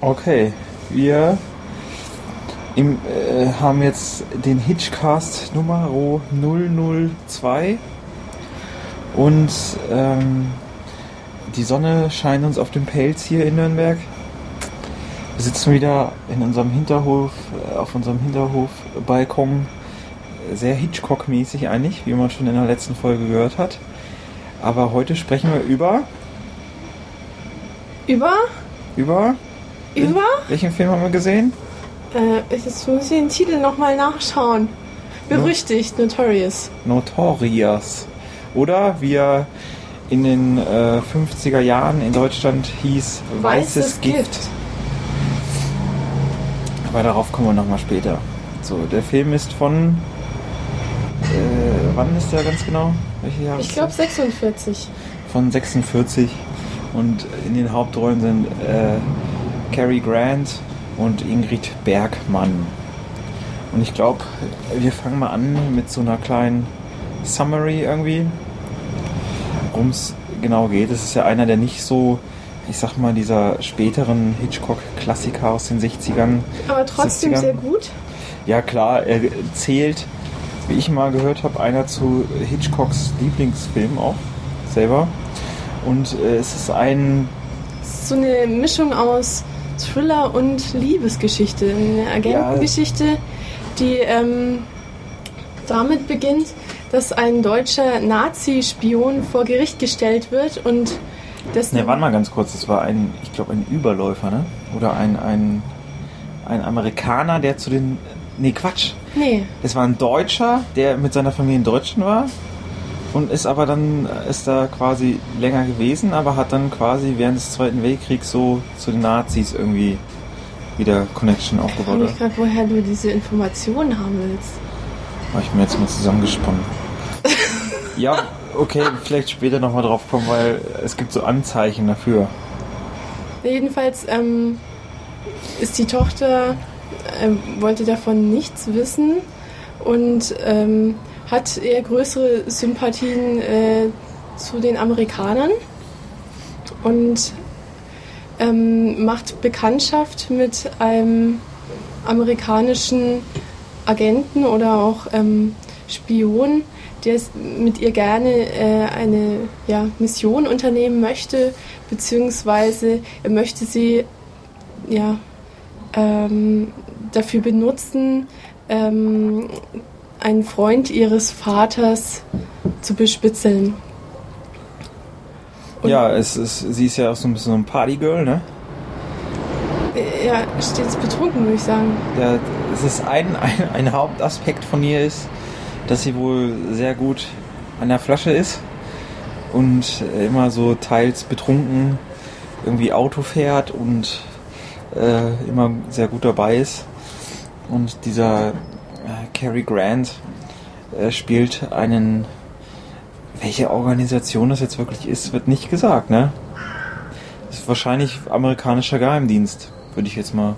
Okay, wir im, äh, haben jetzt den Hitchcast Nummer 002 und ähm, die Sonne scheint uns auf dem Pelz hier in Nürnberg. Wir sitzen wieder in unserem Hinterhof, äh, auf unserem Hinterhofbalkon. Sehr Hitchcock-mäßig eigentlich, wie man schon in der letzten Folge gehört hat. Aber heute sprechen wir über. Über? Über? Über? Welchen Film haben wir gesehen? Äh, jetzt muss ich den Titel nochmal nachschauen. Berüchtigt, Notorious. Notorious. Oder wie er in den äh, 50er Jahren in Deutschland hieß Weißes, Weißes Gift. Gift. Aber darauf kommen wir nochmal später. So, der Film ist von. Äh, wann ist der ganz genau? Welche Jahre? Ich glaube 46. Von 46. Und in den Hauptrollen sind äh, Cary Grant und Ingrid Bergmann. Und ich glaube, wir fangen mal an mit so einer kleinen Summary irgendwie, worum es genau geht. Es ist ja einer der nicht so, ich sag mal, dieser späteren Hitchcock-Klassiker aus den 60ern. Aber trotzdem 70ern. sehr gut. Ja klar, er zählt, wie ich mal gehört habe, einer zu Hitchcocks Lieblingsfilm auch selber. Und äh, es ist ein So eine Mischung aus Thriller und Liebesgeschichte. Eine Agentengeschichte, die ähm, damit beginnt, dass ein deutscher Nazi-Spion vor Gericht gestellt wird und dessen Ne, warte mal ganz kurz, das war ein, ich glaube, ein Überläufer, ne? Oder ein, ein, ein Amerikaner, der zu den. Nee, Quatsch. Nee, Es war ein Deutscher, der mit seiner Familie in Deutschland war und ist aber dann, ist da quasi länger gewesen, aber hat dann quasi während des Zweiten Weltkriegs so zu den Nazis irgendwie wieder Connection ich aufgebaut. frage mich hat. gerade, woher du diese Informationen haben willst. Habe ich mir jetzt mal zusammengesponnen. ja, okay, vielleicht später nochmal drauf kommen, weil es gibt so Anzeichen dafür. Jedenfalls ähm, ist die Tochter, ähm, wollte davon nichts wissen und ähm, hat eher größere Sympathien äh, zu den Amerikanern? Und ähm, macht Bekanntschaft mit einem amerikanischen Agenten oder auch ähm, Spion, der mit ihr gerne äh, eine ja, Mission unternehmen möchte, beziehungsweise er möchte sie ja, ähm, dafür benutzen, ähm, einen Freund ihres Vaters zu bespitzeln. Und- ja, es ist, sie ist ja auch so ein bisschen so ein Partygirl, ne? Ja, stets betrunken, würde ich sagen. Der, es ist ein, ein, ein Hauptaspekt von ihr ist, dass sie wohl sehr gut an der Flasche ist und immer so teils betrunken irgendwie Auto fährt und äh, immer sehr gut dabei ist. Und dieser Cary Grant äh, spielt einen. Welche Organisation das jetzt wirklich ist, wird nicht gesagt, ne? Das ist wahrscheinlich amerikanischer Geheimdienst, würde ich jetzt mal.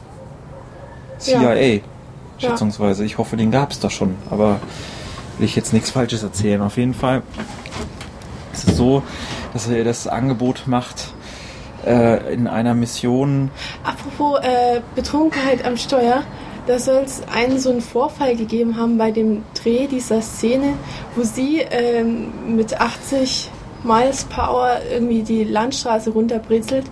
CIA, Ja. schätzungsweise. Ich hoffe, den gab es doch schon, aber will ich jetzt nichts Falsches erzählen. Auf jeden Fall ist es so, dass er ihr das Angebot macht, äh, in einer Mission. Apropos äh, Betrunkenheit am Steuer, da soll es einen so einen Vorfall gegeben haben bei dem Dreh dieser Szene, wo sie ähm, mit 80 Miles Hour irgendwie die Landstraße runterbrezelt,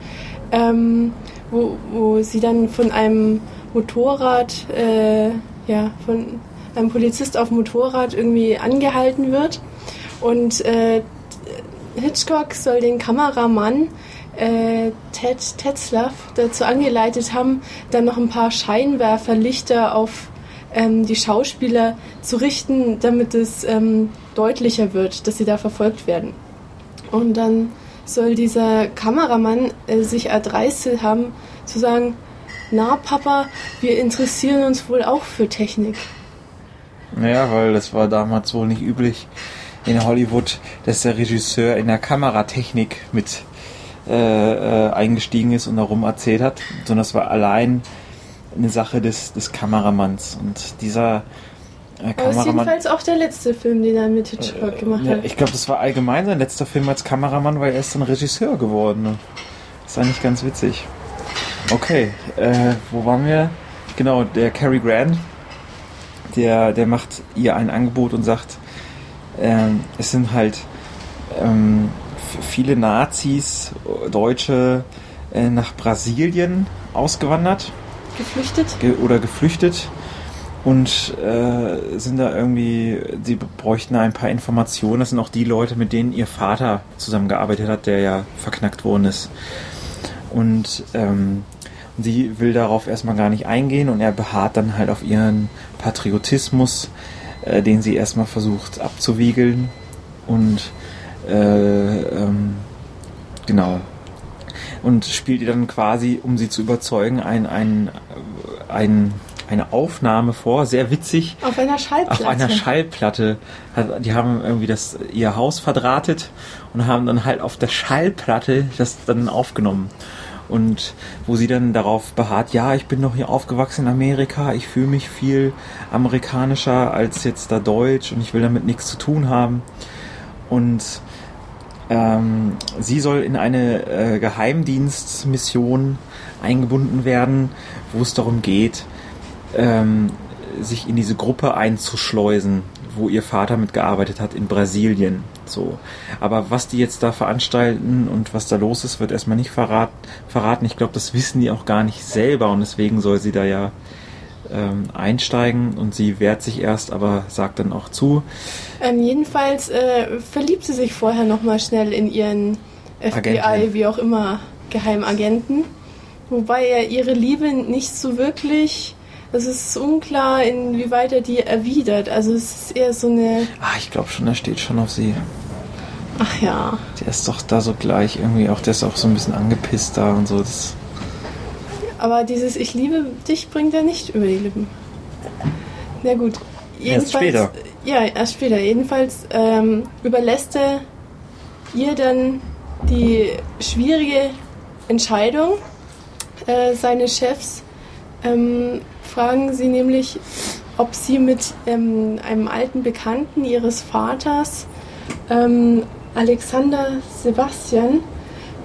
ähm, wo, wo sie dann von einem Motorrad, äh, ja, von einem Polizist auf Motorrad irgendwie angehalten wird. Und äh, Hitchcock soll den Kameramann äh, Ted Tetzlaff dazu angeleitet haben, dann noch ein paar Scheinwerferlichter auf ähm, die Schauspieler zu richten, damit es ähm, deutlicher wird, dass sie da verfolgt werden. Und dann soll dieser Kameramann äh, sich erdreistet haben, zu sagen, na Papa, wir interessieren uns wohl auch für Technik. Naja, weil das war damals wohl nicht üblich in Hollywood, dass der Regisseur in der Kameratechnik mit äh, äh, eingestiegen ist und darum erzählt hat, sondern das war allein eine Sache des, des Kameramanns. Und dieser äh, Aber es ist Kameramann. jedenfalls auch der letzte Film, den er mit Hitchcock gemacht Ja, hat. ich glaube, das war allgemein sein letzter Film als Kameramann, weil er ist dann Regisseur geworden. ne? Das ist eigentlich ganz witzig. Okay, äh, wo waren wir? Genau, der Cary Grant, der, der macht ihr ein Angebot und sagt, ähm, es sind halt ähm, viele Nazis, Deutsche äh, nach Brasilien ausgewandert. Geflüchtet? Ge oder geflüchtet und äh, sind da irgendwie, sie bräuchten ein paar Informationen. Das sind auch die Leute, mit denen ihr Vater zusammengearbeitet hat, der ja verknackt worden ist. Und ähm, sie will darauf erstmal gar nicht eingehen und er beharrt dann halt auf ihren Patriotismus, äh, den sie erstmal versucht abzuwiegeln. Und äh, ähm, genau. Und spielt ihr dann quasi, um sie zu überzeugen, ein, ein, ein eine Aufnahme vor, sehr witzig. Auf einer Schallplatte. Auf einer Schallplatte. Die haben irgendwie das, ihr Haus verdrahtet und haben dann halt auf der Schallplatte das dann aufgenommen. Und wo sie dann darauf beharrt, ja, ich bin doch hier aufgewachsen in Amerika, ich fühle mich viel amerikanischer als jetzt da Deutsch und ich will damit nichts zu tun haben. Und ähm, sie soll in eine äh, Geheimdienstmission eingebunden werden, wo es darum geht, ähm, sich in diese Gruppe einzuschleusen, wo ihr Vater mitgearbeitet hat in Brasilien. So. Aber was die jetzt da veranstalten und was da los ist, wird erstmal nicht verrat, verraten. Ich glaube, das wissen die auch gar nicht selber und deswegen soll sie da ja ähm, einsteigen und sie wehrt sich erst, aber sagt dann auch zu. Ähm, jedenfalls äh, verliebt sie sich vorher nochmal schnell in ihren FBI, Agentin. wie auch immer, Geheimagenten. Wobei er ihre Liebe nicht so wirklich es ist unklar, inwieweit er die erwidert. Also es ist eher so eine. Ah, ich glaube schon, er steht schon auf sie. Ach ja. Der ist doch da so gleich irgendwie auch, der ist auch so ein bisschen angepisst da und so. Das Aber dieses Ich liebe dich bringt er nicht über die Lippen. Na gut. Jedenfalls, erst später. Ja, erst später. Jedenfalls ähm, überlässt er ihr dann die schwierige Entscheidung, äh, seine Chefs ähm, fragen sie nämlich, ob sie mit ähm, einem alten Bekannten ihres Vaters, ähm, Alexander Sebastian,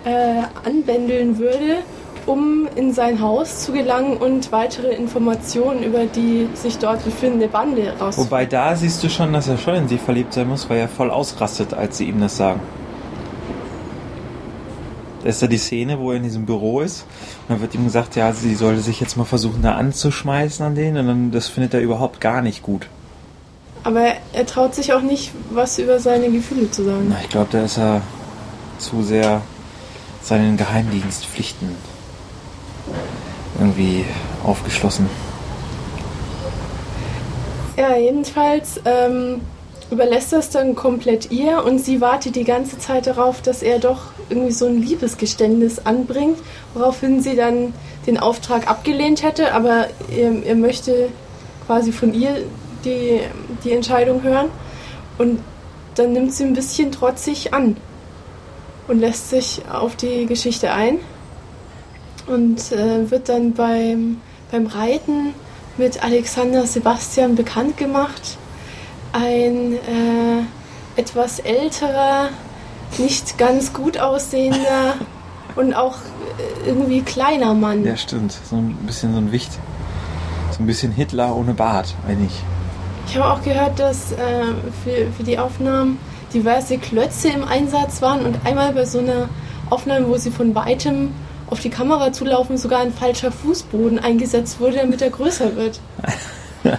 äh, anbändeln würde, um in sein Haus zu gelangen und weitere Informationen über die sich dort befindende Bande rauszufinden. Wobei da siehst du schon, dass er schon in sie verliebt sein muss, weil er voll ausrastet, als sie ihm das sagen. Da ist da die Szene, wo er in diesem Büro ist. Und dann wird ihm gesagt, ja, sie sollte sich jetzt mal versuchen, da anzuschmeißen an den. Und dann, das findet er überhaupt gar nicht gut. Aber er traut sich auch nicht, was über seine Gefühle zu sagen. Na, ich glaube, da ist er zu sehr seinen Geheimdienstpflichten irgendwie aufgeschlossen. Ja, jedenfalls ähm, überlässt das dann komplett ihr und sie wartet die ganze Zeit darauf, dass er doch irgendwie so ein Liebesgeständnis anbringt, woraufhin sie dann den Auftrag abgelehnt hätte, aber er, er möchte quasi von ihr die, die Entscheidung hören und dann nimmt sie ein bisschen trotzig an und lässt sich auf die Geschichte ein und äh, wird dann beim, beim Reiten mit Alexander Sebastian bekannt gemacht ein äh, etwas älterer, nicht ganz gut aussehender und auch äh, irgendwie kleiner Mann. Ja, stimmt. So ein bisschen so ein Wicht. So ein bisschen Hitler ohne Bart, eigentlich. Ich habe auch gehört, dass äh, für, für die Aufnahmen diverse Klötze im Einsatz waren und einmal bei so einer Aufnahme, wo sie von weitem auf die Kamera zulaufen, sogar ein falscher Fußboden eingesetzt wurde, damit er größer wird.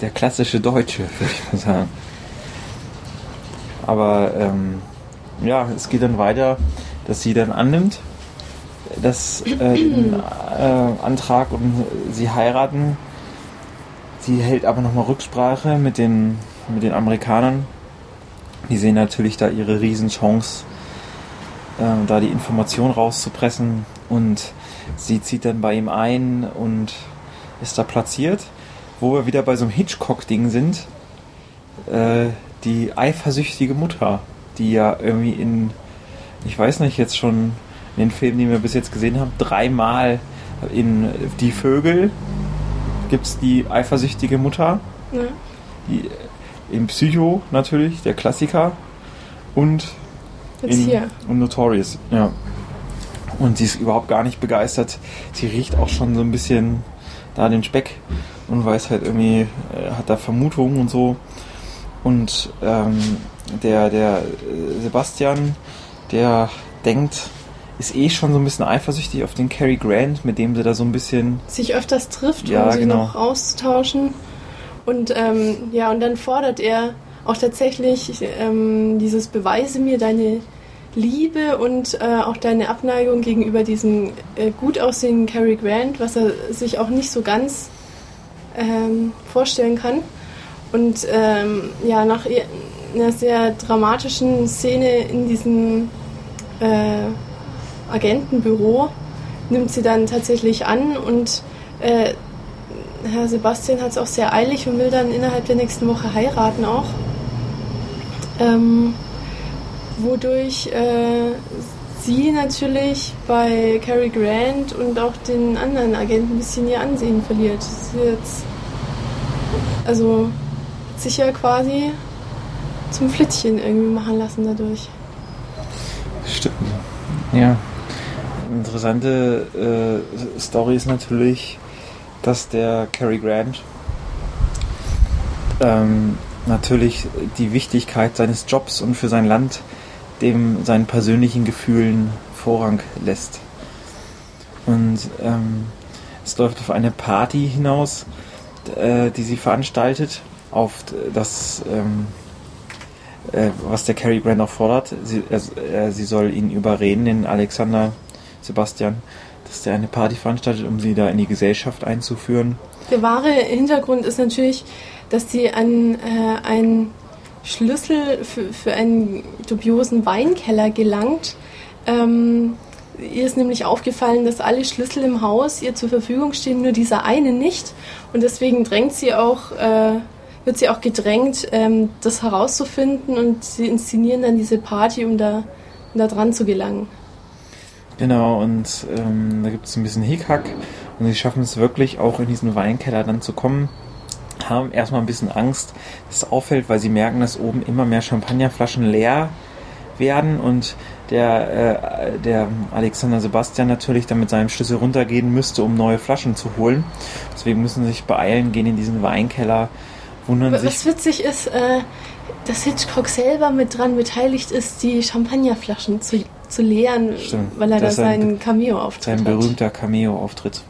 der klassische Deutsche, würde ich mal sagen. Aber ähm, ja, es geht dann weiter, dass sie dann annimmt, das äh, den, äh, Antrag und sie heiraten. Sie hält aber nochmal Rücksprache mit den, mit den Amerikanern. Die sehen natürlich da ihre Riesenchance, äh, da die Information rauszupressen. Und sie zieht dann bei ihm ein und ist da platziert wo wir wieder bei so einem Hitchcock-Ding sind, äh, die eifersüchtige Mutter, die ja irgendwie in, ich weiß nicht, jetzt schon in den Filmen, die wir bis jetzt gesehen haben, dreimal in Die Vögel gibt es die eifersüchtige Mutter. Ja. Die, in Psycho natürlich, der Klassiker. Und in, und Notorious, ja. Und sie ist überhaupt gar nicht begeistert. Sie riecht auch schon so ein bisschen da den Speck und weiß halt irgendwie, äh, hat da Vermutungen und so. Und ähm, der, der äh, Sebastian, der denkt, ist eh schon so ein bisschen eifersüchtig auf den Cary Grant, mit dem sie da so ein bisschen sich öfters trifft, Ja, um sie genau. noch auszutauschen. Und ähm, ja, und dann fordert er auch tatsächlich ähm, dieses Beweise mir deine Liebe und äh, auch deine Abneigung gegenüber diesem äh, gut aussehenden Cary Grant, was er sich auch nicht so ganz ähm, vorstellen kann. Und ähm, ja, nach einer sehr dramatischen Szene in diesem äh, Agentenbüro nimmt sie dann tatsächlich an und äh, Herr Sebastian hat es auch sehr eilig und will dann innerhalb der nächsten Woche heiraten auch. Ähm, wodurch äh, sie natürlich bei Cary Grant und auch den anderen Agenten ein bisschen ihr Ansehen verliert. Sie jetzt also sicher quasi zum Flittchen irgendwie machen lassen dadurch. Stimmt. Ja. Interessante äh, Story ist natürlich, dass der Cary Grant ähm, natürlich die Wichtigkeit seines Jobs und für sein Land dem seinen persönlichen Gefühlen Vorrang lässt. Und ähm, es läuft auf eine Party hinaus, äh, die sie veranstaltet, auf das ähm, äh, was der Cary Grant auch fordert. Sie, er, sie soll ihn überreden, den Alexander Sebastian, dass der eine Party veranstaltet, um sie da in die Gesellschaft einzuführen. Der wahre Hintergrund ist natürlich, dass sie an äh, einen Schlüssel für, für einen dubiosen Weinkeller gelangt. Ähm, ihr ist nämlich aufgefallen, dass alle Schlüssel im Haus ihr zur Verfügung stehen, nur dieser eine nicht. Und deswegen drängt sie auch, äh, wird sie auch gedrängt, ähm, das herauszufinden und sie inszenieren dann diese Party, um da, um da dran zu gelangen. Genau, und ähm, da gibt es ein bisschen Hickhack und sie schaffen es wirklich auch in diesen Weinkeller dann zu kommen. Haben erstmal ein bisschen Angst, dass es auffällt, weil sie merken, dass oben immer mehr Champagnerflaschen leer werden und der, äh, der Alexander Sebastian natürlich dann mit seinem Schlüssel runtergehen müsste, um neue Flaschen zu holen. Deswegen müssen sie sich beeilen, gehen in diesen Weinkeller, wundern Was sich. witzig ist, äh, dass Hitchcock selber mit dran beteiligt ist, die Champagnerflaschen zu, zu leeren, Stimmt. weil er da seinen Cameo-Auftritt Sein hat. berühmter Cameo-Auftritt.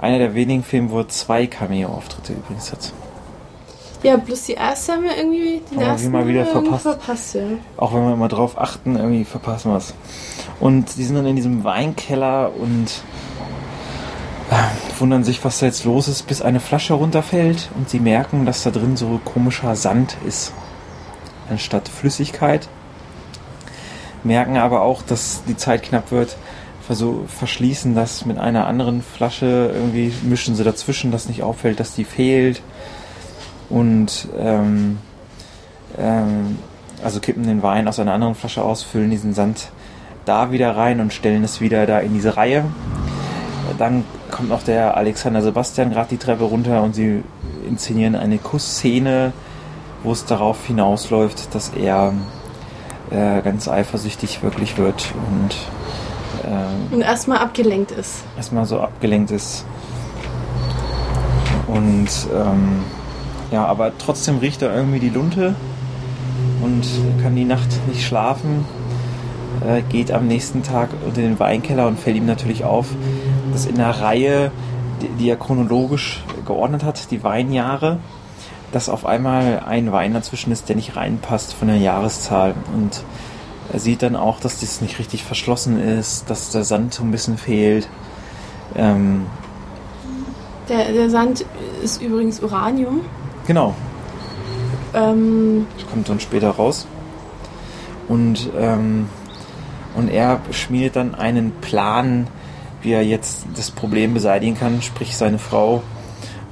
Einer der wenigen Filme, wo er zwei Cameo-Auftritte übrigens hat. Ja, bloß die erste haben wir irgendwie den Haben wir ersten mal wieder verpasst. verpasst ja. Auch wenn wir immer drauf achten, irgendwie verpassen wir es. Und die sind dann in diesem Weinkeller und äh, wundern sich, was da jetzt los ist, bis eine Flasche runterfällt und sie merken, dass da drin so komischer Sand ist, anstatt Flüssigkeit. Merken aber auch, dass die Zeit knapp wird, versuch, verschließen das mit einer anderen Flasche, irgendwie mischen sie dazwischen, dass nicht auffällt, dass die fehlt. Und ähm, ähm, also kippen den Wein aus einer anderen Flasche aus, füllen diesen Sand da wieder rein und stellen es wieder da in diese Reihe. Dann kommt noch der Alexander Sebastian gerade die Treppe runter und sie inszenieren eine Kussszene, wo es darauf hinausläuft, dass er äh, ganz eifersüchtig wirklich wird und äh, Und erstmal abgelenkt ist. erstmal so abgelenkt ist. Und ähm, ja, aber trotzdem riecht er irgendwie die Lunte und kann die Nacht nicht schlafen. Äh, geht am nächsten Tag unter den Weinkeller und fällt ihm natürlich auf, dass in der Reihe, die, die er chronologisch geordnet hat, die Weinjahre, dass auf einmal ein Wein dazwischen ist, der nicht reinpasst von der Jahreszahl. Und er sieht dann auch, dass das nicht richtig verschlossen ist, dass der Sand so ein bisschen fehlt. Ähm, Der, der Sand ist übrigens Uranium. genau, Ähm, das kommt dann später raus. Und, ähm, und er schmiedet dann einen Plan, wie er jetzt das Problem beseitigen kann, sprich seine Frau,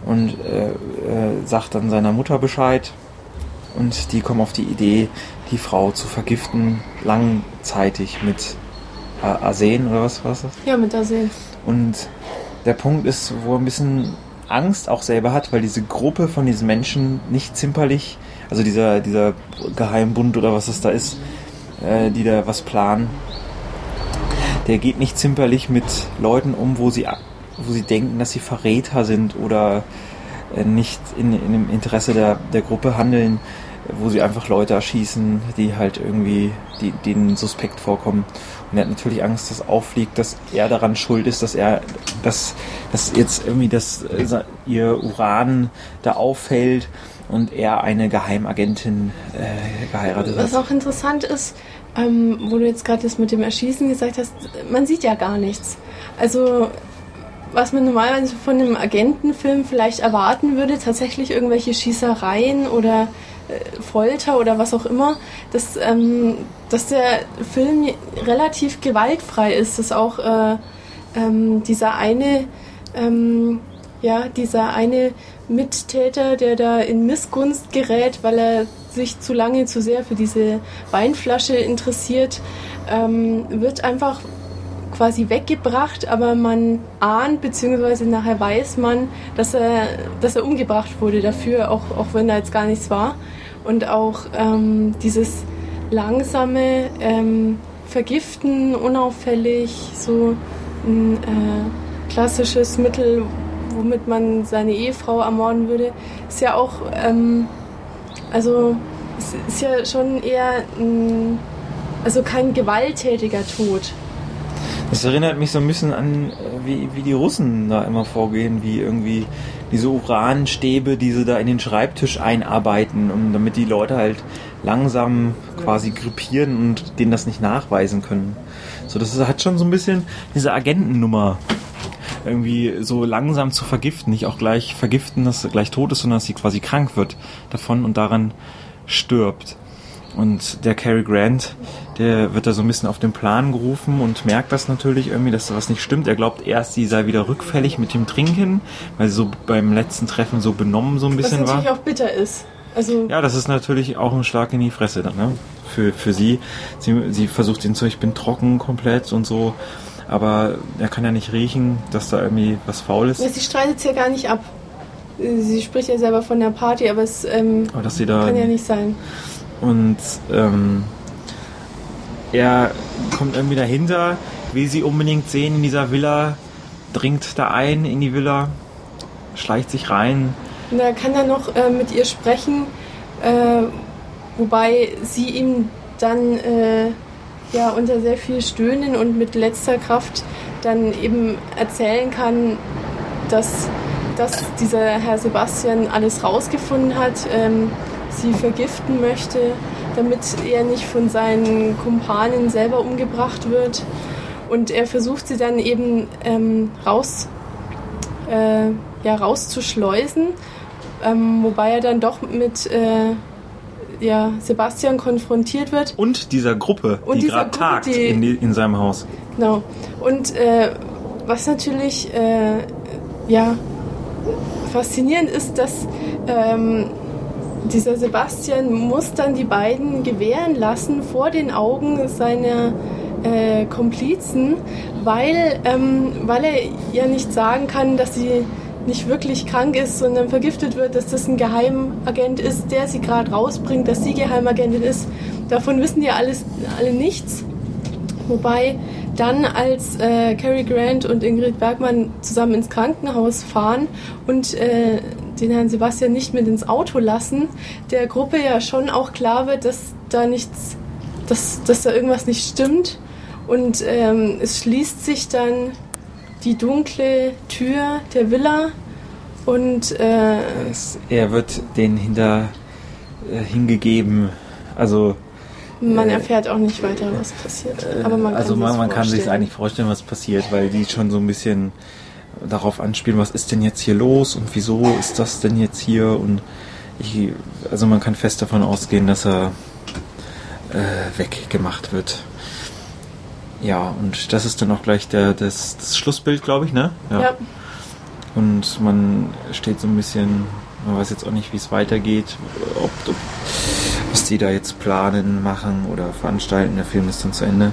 und äh, äh, sagt dann seiner Mutter Bescheid. Und die kommen auf die Idee, die Frau zu vergiften, langzeitig mit äh, Arsen oder was war das? ja, mit Arsen. Und der Punkt ist, wo er ein bisschen Angst auch selber hat, weil diese Gruppe von diesen Menschen nicht zimperlich, also dieser, dieser Geheimbund oder was es da ist, äh, die da was planen, der geht nicht zimperlich mit Leuten um, wo sie, wo sie denken, dass sie Verräter sind oder äh, nicht in, in dem Interesse der, der Gruppe handeln, wo sie einfach Leute erschießen, die halt irgendwie die, denen suspekt vorkommen. Und er hat natürlich Angst, dass auffliegt, dass er daran schuld ist, dass er, dass, dass jetzt irgendwie das, äh, ihr Uran da auffällt und er eine Geheimagentin äh, geheiratet hat. Was auch interessant ist, ähm, wo du jetzt gerade das mit dem Erschießen gesagt hast, man sieht ja gar nichts. Also was man normalerweise von einem Agentenfilm vielleicht erwarten würde, tatsächlich irgendwelche Schießereien oder Folter oder was auch immer, dass, ähm, dass der Film relativ gewaltfrei ist, dass auch äh, ähm, dieser eine ähm, ja, dieser eine Mittäter, der da in Missgunst gerät, weil er sich zu lange zu sehr für diese Weinflasche interessiert, ähm, wird einfach quasi weggebracht, aber man ahnt, beziehungsweise nachher weiß man, dass er, dass er umgebracht wurde dafür, auch, auch wenn da jetzt gar nichts war. Und auch ähm, dieses langsame ähm, Vergiften, unauffällig, so ein äh, klassisches Mittel, womit man seine Ehefrau ermorden würde, ist ja auch, ähm, also es ist ja schon eher ein, also kein gewalttätiger Tod. Das erinnert mich so ein bisschen an, äh, wie, wie die Russen da immer vorgehen, wie irgendwie diese Uranstäbe, die sie da in den Schreibtisch einarbeiten, um, damit die Leute halt langsam quasi grippieren und denen das nicht nachweisen können. So, das hat schon so ein bisschen diese Agentennummer irgendwie so langsam zu vergiften, nicht auch gleich vergiften, dass sie gleich tot ist, sondern dass sie quasi krank wird davon und daran stirbt. Und der Cary Grant, der wird da so ein bisschen auf den Plan gerufen und merkt das natürlich irgendwie, dass da was nicht stimmt. Er glaubt erst, sie sei wieder rückfällig mit dem Trinken, weil sie so beim letzten Treffen so benommen so ein bisschen war. Was natürlich war. auch bitter ist. Also ja, das ist natürlich auch ein Schlag in die Fresse dann, ne? Für, für sie. sie. Sie versucht ihn zu, ich bin trocken komplett und so aber er kann ja nicht riechen, dass da irgendwie was faul ist. Ja, sie streitet es ja gar nicht ab. Sie spricht ja selber von der Party, aber es ähm, aber dass sie da kann ja nicht sein. Und ähm, er kommt irgendwie dahinter, will sie unbedingt sehen in dieser Villa, dringt da ein in die Villa, schleicht sich rein. Und da kann er noch äh, mit ihr sprechen, äh, wobei sie ihm dann äh, ja unter sehr viel Stöhnen und mit letzter Kraft dann eben erzählen kann, dass, dass dieser Herr Sebastian alles rausgefunden hat, ähm, sie vergiften möchte, damit er nicht von seinen Kumpanen selber umgebracht wird. Und er versucht sie dann eben ähm, raus, äh, ja, rauszuschleusen, ähm, wobei er dann doch mit äh, ja, Sebastian konfrontiert wird. Und dieser Gruppe, und die gerade tagt die, in, in, seinem Haus. Genau. Und äh, was natürlich äh, ja, faszinierend ist, dass ähm, dieser Sebastian muss dann die beiden gewähren lassen vor den Augen seiner äh, Komplizen, weil, ähm, weil er ja nicht sagen kann, dass sie nicht wirklich krank ist, sondern vergiftet wird, dass das ein Geheimagent ist, der sie gerade rausbringt, dass sie Geheimagentin ist. Davon wissen die alles, alle nichts. Wobei dann, als äh, Cary Grant und Ingrid Bergmann zusammen ins Krankenhaus fahren und äh, den Herrn Sebastian nicht mit ins Auto lassen, der Gruppe ja schon auch klar wird, dass da nichts, dass, dass da irgendwas nicht stimmt. Und ähm, es schließt sich dann die dunkle Tür der Villa und äh, es, er wird denen hinter äh, hingegeben. Also man äh, erfährt auch nicht weiter, was passiert. Äh, Aber man also kann man, man kann sich eigentlich vorstellen, was passiert, weil die schon so ein bisschen darauf anspielen, was ist denn jetzt hier los und wieso ist das denn jetzt hier und ich, also man kann fest davon ausgehen, dass er äh, weggemacht wird. Ja, und das ist dann auch gleich der, das, das Schlussbild, glaube ich, ne? Ja. ja. Und man steht so ein bisschen, man weiß jetzt auch nicht, wie es weitergeht, ob, ob, was die da jetzt planen, machen oder veranstalten. Der Film ist dann zu Ende.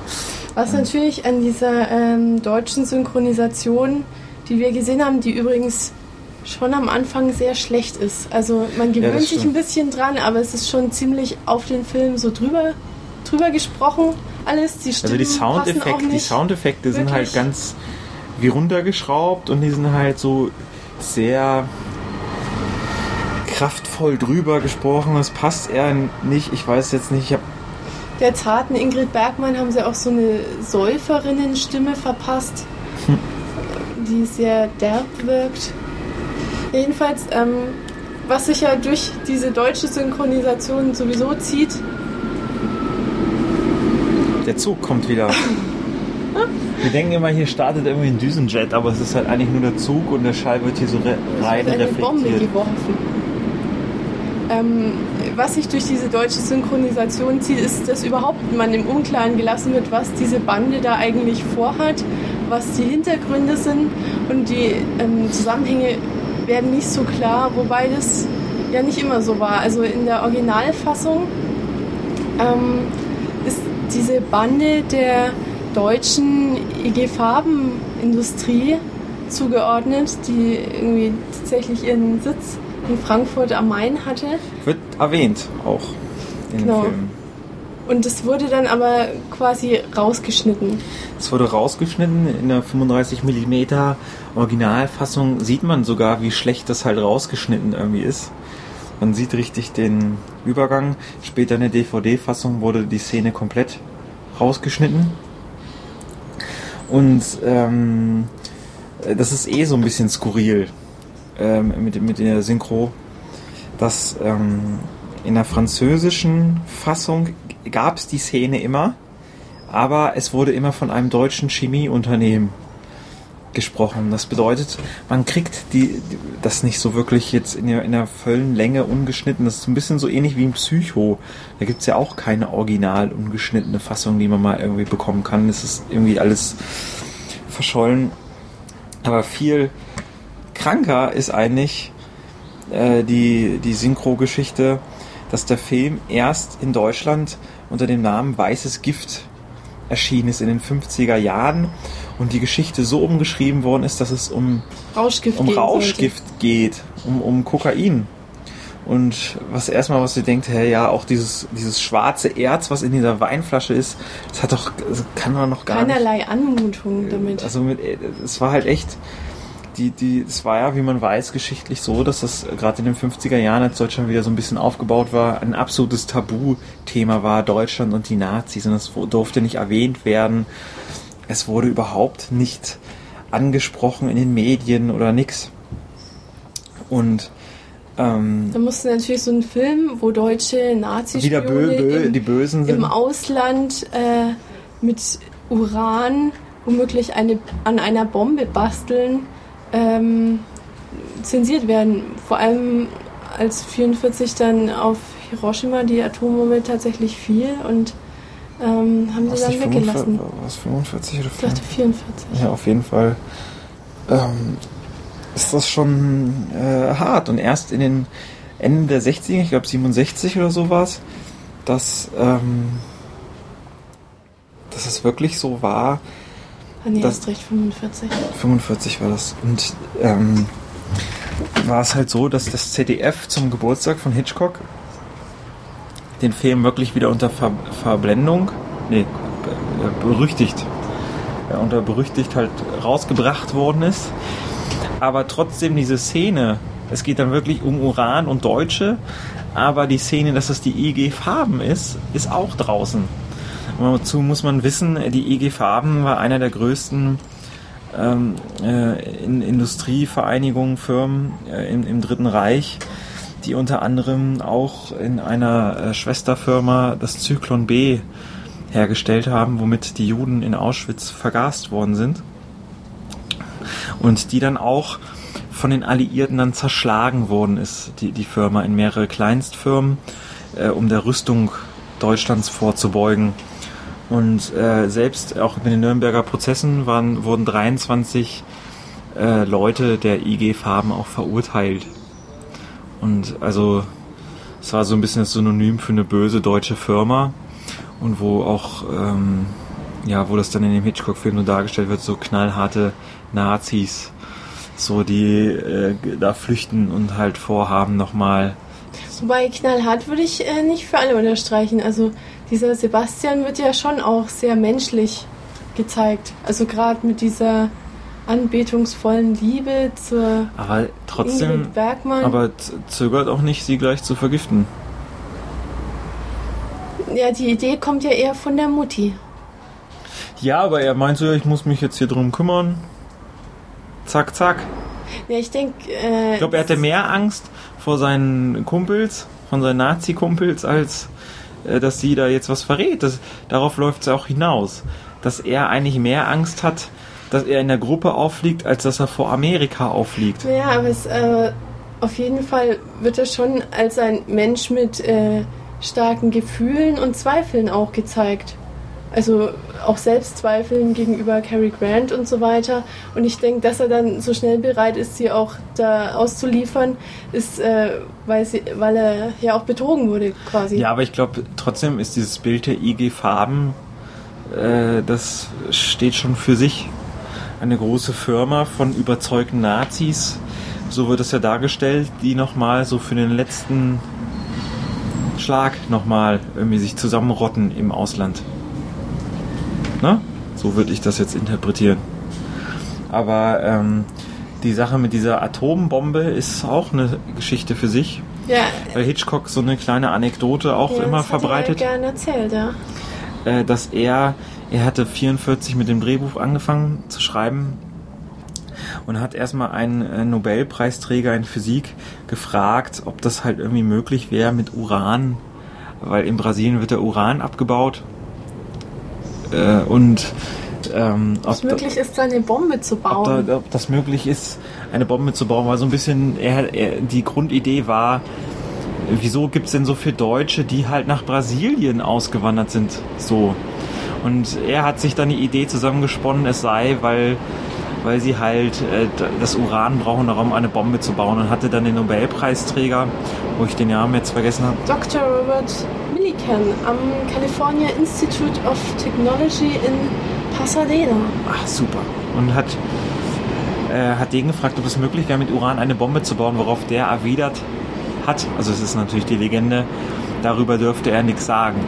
Was natürlich an dieser ähm, deutschen Synchronisation, die wir gesehen haben, die übrigens schon am Anfang sehr schlecht ist. Also man gewöhnt ja, sich ein bisschen dran, aber es ist schon ziemlich auf den Film so drüber, drüber gesprochen alles. Die Stimmen Also die Soundeffekte, die. Soundeffekte sind halt ganz wie runtergeschraubt und die sind halt so sehr kraftvoll drüber gesprochen. Das passt eher nicht. Ich weiß jetzt nicht. Ich habe Der zarten Ingrid Bergmann haben sie auch so eine Säuferinnenstimme verpasst, Hm. die sehr derb wirkt. Jedenfalls, ähm, was sich ja durch diese deutsche Synchronisation sowieso zieht, der Zug kommt wieder. Wir denken immer, hier startet irgendwie ein Düsenjet, aber es ist halt eigentlich nur der Zug und der Schall wird hier so re rein eine Bombe reflektiert. geworfen. Ähm, was sich durch diese deutsche Synchronisation zieht, ist, dass überhaupt man im Unklaren gelassen wird, was diese Bande da eigentlich vorhat, was die Hintergründe sind und die ähm, Zusammenhänge werden nicht so klar, wobei das ja nicht immer so war. Also in der Originalfassung ähm, ist diese Bande der deutschen IG Farbenindustrie zugeordnet, die irgendwie tatsächlich ihren Sitz in Frankfurt am Main hatte. Wird erwähnt auch in Genau. dem Film. Und das wurde dann aber quasi rausgeschnitten. Es wurde rausgeschnitten in der 35 mm Originalfassung sieht man sogar, wie schlecht das halt rausgeschnitten irgendwie ist. Man sieht richtig den Übergang. Später in der DVD-Fassung wurde die Szene komplett rausgeschnitten. Und ähm, das ist eh so ein bisschen skurril ähm, mit, mit der Synchro, dass ähm, in der französischen Fassung gab es die Szene immer, aber es wurde immer von einem deutschen Chemieunternehmen gesprochen. Das bedeutet, man kriegt die, das nicht so wirklich jetzt in der, in der vollen Länge ungeschnitten. Das ist ein bisschen so ähnlich wie im Psycho. Da gibt's ja auch keine original ungeschnittene Fassung, die man mal irgendwie bekommen kann. Das ist irgendwie alles verschollen. Aber viel kranker ist eigentlich äh, die, die Synchro-Geschichte, dass der Film erst in Deutschland unter dem Namen Weißes Gift erschienen ist in den 50er Jahren und die Geschichte so umgeschrieben worden ist, dass es um, Rauschgift. um Rauschgift geht, um, um Kokain. Und was erstmal, was ihr denkt, hey, ja, auch dieses, dieses schwarze Erz, was in dieser Weinflasche ist, das hat doch, das kann man noch gar sollte. nicht. Keinerlei Anmutung damit. Also mit, es war halt echt, die, die, es war ja, wie man weiß, geschichtlich so, dass das gerade in den 50er Jahren, als Deutschland wieder so ein bisschen aufgebaut war, ein absolutes Tabuthema war, Deutschland und die Nazis. Und das durfte nicht erwähnt werden. Es wurde überhaupt nicht angesprochen in den Medien oder nix. Und ähm, da musste natürlich so ein Film, wo deutsche Nazis wieder bö, bö, im, die Bösen sind. im Ausland äh, mit Uran womöglich eine, an einer Bombe basteln, ähm, zensiert werden. Vor allem als 44 dann auf Hiroshima die Atombombe tatsächlich fiel und ähm, haben sie Was, dann nicht weggelassen. 45, was 45 oder Ich dachte 44. Ja, auf jeden Fall ähm, ist das schon äh, hart. Und erst in den Ende der 60er, ich glaube 67 oder so war es, dass, ähm, dass es wirklich so war, nee, Das- hast recht, 45. 45 war das. Und ähm, war es halt so, dass das ZDF zum Geburtstag von Hitchcock den Film wirklich wieder unter Ver Verblendung, nee, äh, berüchtigt, ja, unter berüchtigt halt rausgebracht worden ist. Aber trotzdem diese Szene, es geht dann wirklich um Uran und Deutsche, aber die Szene, dass es die IG Farben ist, ist auch draußen. Dazu muss man wissen, die IG Farben war einer der größten ähm, äh, in Industrievereinigungen, Firmen äh, im, im Dritten Reich, die unter anderem auch in einer äh, Schwesterfirma das Zyklon B hergestellt haben, womit die Juden in Auschwitz vergast worden sind. Und die dann auch von den Alliierten dann zerschlagen worden ist, die, die Firma in mehrere Kleinstfirmen, äh, um der Rüstung Deutschlands vorzubeugen. Und äh, selbst auch mit den Nürnberger Prozessen waren, wurden 23 äh, Leute der IG Farben auch verurteilt. Und also es war so ein bisschen das Synonym für eine böse deutsche Firma und wo auch ähm, ja, wo das dann in dem Hitchcock-Film nur dargestellt wird, so knallharte Nazis, so die äh, da flüchten und halt vorhaben nochmal Wobei knallhart würde ich äh, nicht für alle unterstreichen. Also dieser Sebastian wird ja schon auch sehr menschlich gezeigt. Also gerade mit dieser anbetungsvollen Liebe zur aber trotzdem, Ingrid Bergmann. aber zögert auch nicht, sie gleich zu vergiften. Ja, die Idee kommt ja eher von der Mutti. Ja, aber er meint so, ich muss mich jetzt hier drum kümmern. Zack, zack. Ja, ich denke. Äh, ich glaube, er hatte mehr Angst vor seinen Kumpels, von seinen Nazi-Kumpels, als dass sie da jetzt was verrät. Das, darauf läuft es auch hinaus. Dass er eigentlich mehr Angst hat, dass er in der Gruppe auffliegt, als dass er vor Amerika auffliegt. Ja, aber es, äh, auf jeden Fall wird er schon als ein Mensch mit äh, starken Gefühlen und Zweifeln auch gezeigt. Also auch Selbstzweifeln gegenüber Cary Grant und so weiter. Und ich denke, dass er dann so schnell bereit ist, sie auch da auszuliefern, ist, äh, weil, sie, weil er ja auch betrogen wurde quasi. Ja, aber ich glaube, trotzdem ist dieses Bild der IG Farben, äh, das steht schon für sich. Eine große Firma von überzeugten Nazis, so wird es ja dargestellt, die nochmal so für den letzten Schlag nochmal irgendwie sich zusammenrotten im Ausland. Ne? So würde ich das jetzt interpretieren. Aber ähm, die Sache mit dieser Atombombe ist auch eine Geschichte für sich. Ja. Weil Hitchcock so eine kleine Anekdote auch ja, immer das verbreitet. Er gerne erzählt, ja. Äh, dass er, er hatte 44 mit dem Drehbuch angefangen zu schreiben und hat erstmal einen äh, Nobelpreisträger in Physik gefragt, ob das halt irgendwie möglich wäre mit Uran, weil in Brasilien wird der Uran abgebaut äh, und ähm, ob es möglich ist, eine Bombe zu bauen. Ob, da, ob, das möglich ist, eine Bombe zu bauen, weil so ein bisschen, er, er, die Grundidee war, wieso gibt es denn so viele Deutsche, die halt nach Brasilien ausgewandert sind? So. Und er hat sich dann die Idee zusammengesponnen, es sei, weil, weil sie halt äh, das Uran brauchen, um eine Bombe zu bauen. Und hatte dann den Nobelpreisträger, wo ich den Namen jetzt vergessen habe. Dr. Robert Millikan am California Institute of Technology in Pasadena. Ach, super. Und hat, äh, hat den gefragt, ob es möglich wäre, mit Uran eine Bombe zu bauen, worauf der erwidert hat. Also es ist natürlich die Legende, darüber dürfte er nichts sagen.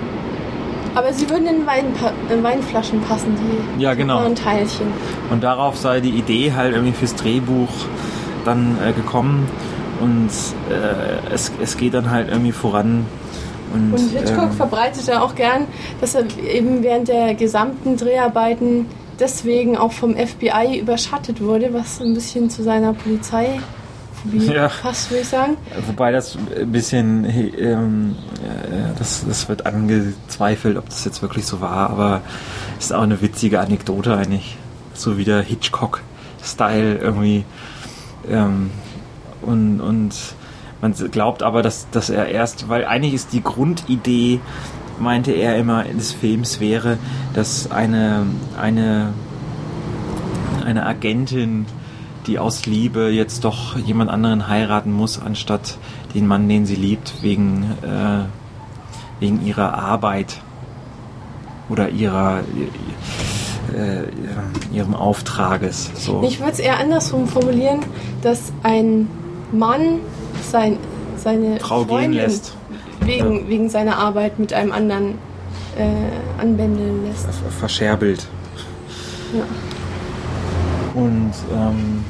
Aber sie würden in, Wein, in Weinflaschen passen, die ja, genau. Teilchen. Und darauf sei die Idee halt irgendwie fürs Drehbuch dann äh, gekommen. Und äh, es, es geht dann halt irgendwie voran. Und, und Hitchcock ähm, verbreitet ja auch gern, dass er eben während der gesamten Dreharbeiten deswegen auch vom FBI überschattet wurde, was ein bisschen zu seiner Polizei ja. passt, würde ich sagen. Wobei das ein bisschen, ähm, das, das wird angezweifelt, ob das jetzt wirklich so war, aber ist auch eine witzige Anekdote eigentlich. So wie der Hitchcock-Style irgendwie. Ähm, und, und man glaubt aber, dass, dass er erst, weil eigentlich ist die Grundidee, meinte er immer, des Films wäre, dass eine, eine, eine Agentin, die aus Liebe jetzt doch jemand anderen heiraten muss, anstatt den Mann, den sie liebt, wegen, äh, wegen ihrer Arbeit oder ihrer, äh, ihrem Auftrages. So. Ich würde es eher andersrum formulieren, dass ein Mann sein, seine Frau Freundin gehen lässt. Wegen, Ja. wegen seiner Arbeit mit einem anderen äh, anbändeln lässt. verscherbelt. Ja. Und ähm,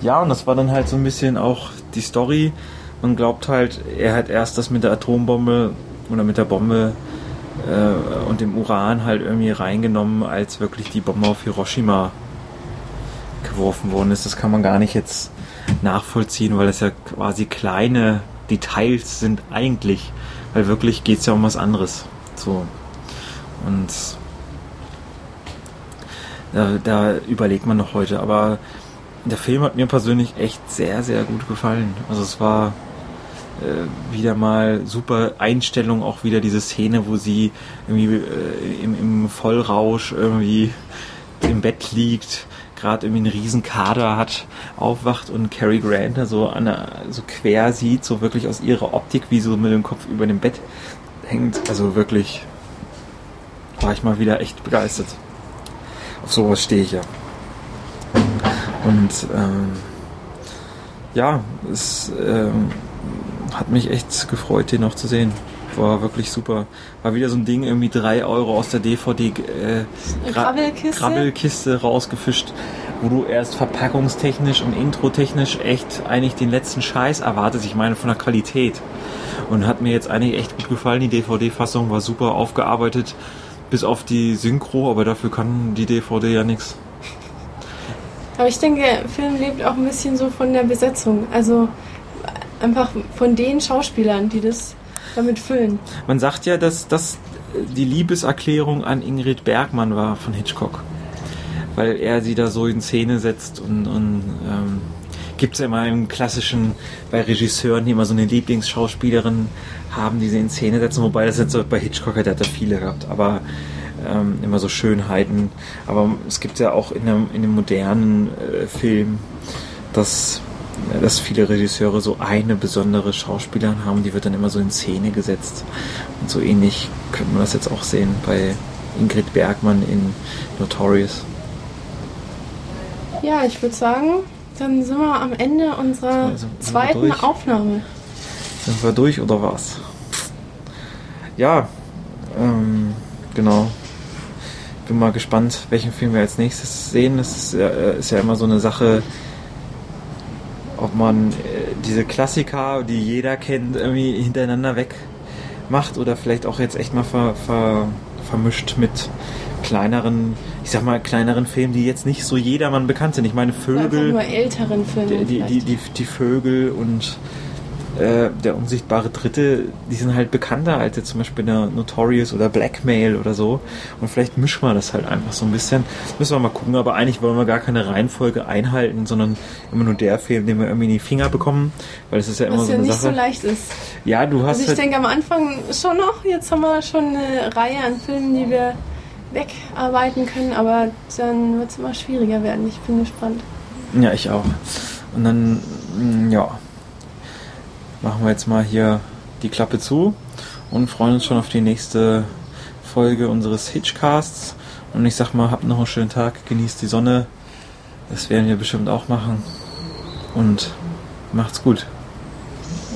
ja, und das war dann halt so ein bisschen auch die Story. Man glaubt halt, er hat erst das mit der Atombombe oder mit der Bombe äh, und dem Uran halt irgendwie reingenommen, als wirklich die Bombe auf Hiroshima geworfen worden ist. Das kann man gar nicht jetzt nachvollziehen, weil das ja quasi kleine Details sind eigentlich. Weil wirklich geht es ja um was anderes. So. Und da, da überlegt man noch heute. Aber der Film hat mir persönlich echt sehr, sehr gut gefallen. Also es war äh, wieder mal super Einstellung, auch wieder diese Szene, wo sie irgendwie äh, im, im Vollrausch irgendwie im Bett liegt, gerade irgendwie einen riesen Kader hat, aufwacht und Cary Grant da so, an der, so quer sieht, so wirklich aus ihrer Optik, wie so mit dem Kopf über dem Bett hängt. Also wirklich war ich mal wieder echt begeistert. Auf sowas stehe ich ja. Und ähm, ja, es ähm, hat mich echt gefreut, den noch zu sehen. War wirklich super. War wieder so ein Ding, irgendwie drei Euro aus der DVD äh, Gra Grabbelkiste? Grabbelkiste rausgefischt, wo du erst verpackungstechnisch und introtechnisch echt eigentlich den letzten Scheiß erwartest. Ich meine von der Qualität. Und hat mir jetzt eigentlich echt gut gefallen. Die DVD-Fassung war super aufgearbeitet, bis auf die Synchro, aber dafür kann die DVD ja nichts. Aber ich denke, der Film lebt auch ein bisschen so von der Besetzung. Also einfach von den Schauspielern, die das damit füllen. Man sagt ja, dass das die Liebeserklärung an Ingrid Bergmann war von Hitchcock. Weil er sie da so in Szene setzt und, und ähm, gibt es ja immer im klassischen, bei Regisseuren, die immer so eine Lieblingsschauspielerin haben, die sie in Szene setzen, wobei das jetzt bei Hitchcock, der hat er viele gehabt, aber ähm, immer so Schönheiten. Aber es gibt ja auch in dem, in dem modernen äh, Film, dass, dass viele Regisseure so eine besondere Schauspielerin haben, die wird dann immer so in Szene gesetzt. Und so ähnlich könnte man das jetzt auch sehen bei Ingrid Bergmann in Notorious. Ja, ich würde sagen, dann sind wir am Ende unserer Also, zweiten? Aufnahme. Sind wir durch oder was? Ja, ähm, genau. Bin mal gespannt, welchen Film wir als nächstes sehen. Das ist ja, äh, ist ja immer so eine Sache, ob man äh, diese Klassiker, die jeder kennt, irgendwie hintereinander weg macht oder vielleicht auch jetzt echt mal ver, ver, vermischt mit kleineren, ich sag mal, kleineren Filmen, die jetzt nicht so jedermann bekannt sind. Ich meine, Vögel nur älteren Filmen. die, die, die, die, die Vögel und äh, der unsichtbare Dritte, die sind halt bekannter als jetzt zum Beispiel der Notorious oder Blackmail oder so. Und vielleicht mischen wir das halt einfach so ein bisschen. Müssen wir mal gucken, aber eigentlich wollen wir gar keine Reihenfolge einhalten, sondern immer nur der Film, den wir irgendwie in die Finger bekommen, weil es ist ja immer was so ja eine nicht Sache. so leicht ist. ja, du hast Also ich halt, denke am Anfang schon noch, jetzt haben wir schon eine Reihe an Filmen, die wir wegarbeiten können, aber dann wird es immer schwieriger werden. Ich bin gespannt. Ja, ich auch. Und dann, mm, ja, machen wir jetzt mal hier die Klappe zu und freuen uns schon auf die nächste Folge unseres Hitchcasts. Und ich sag mal, habt noch einen schönen Tag, genießt die Sonne. Das werden wir bestimmt auch machen. Und macht's gut.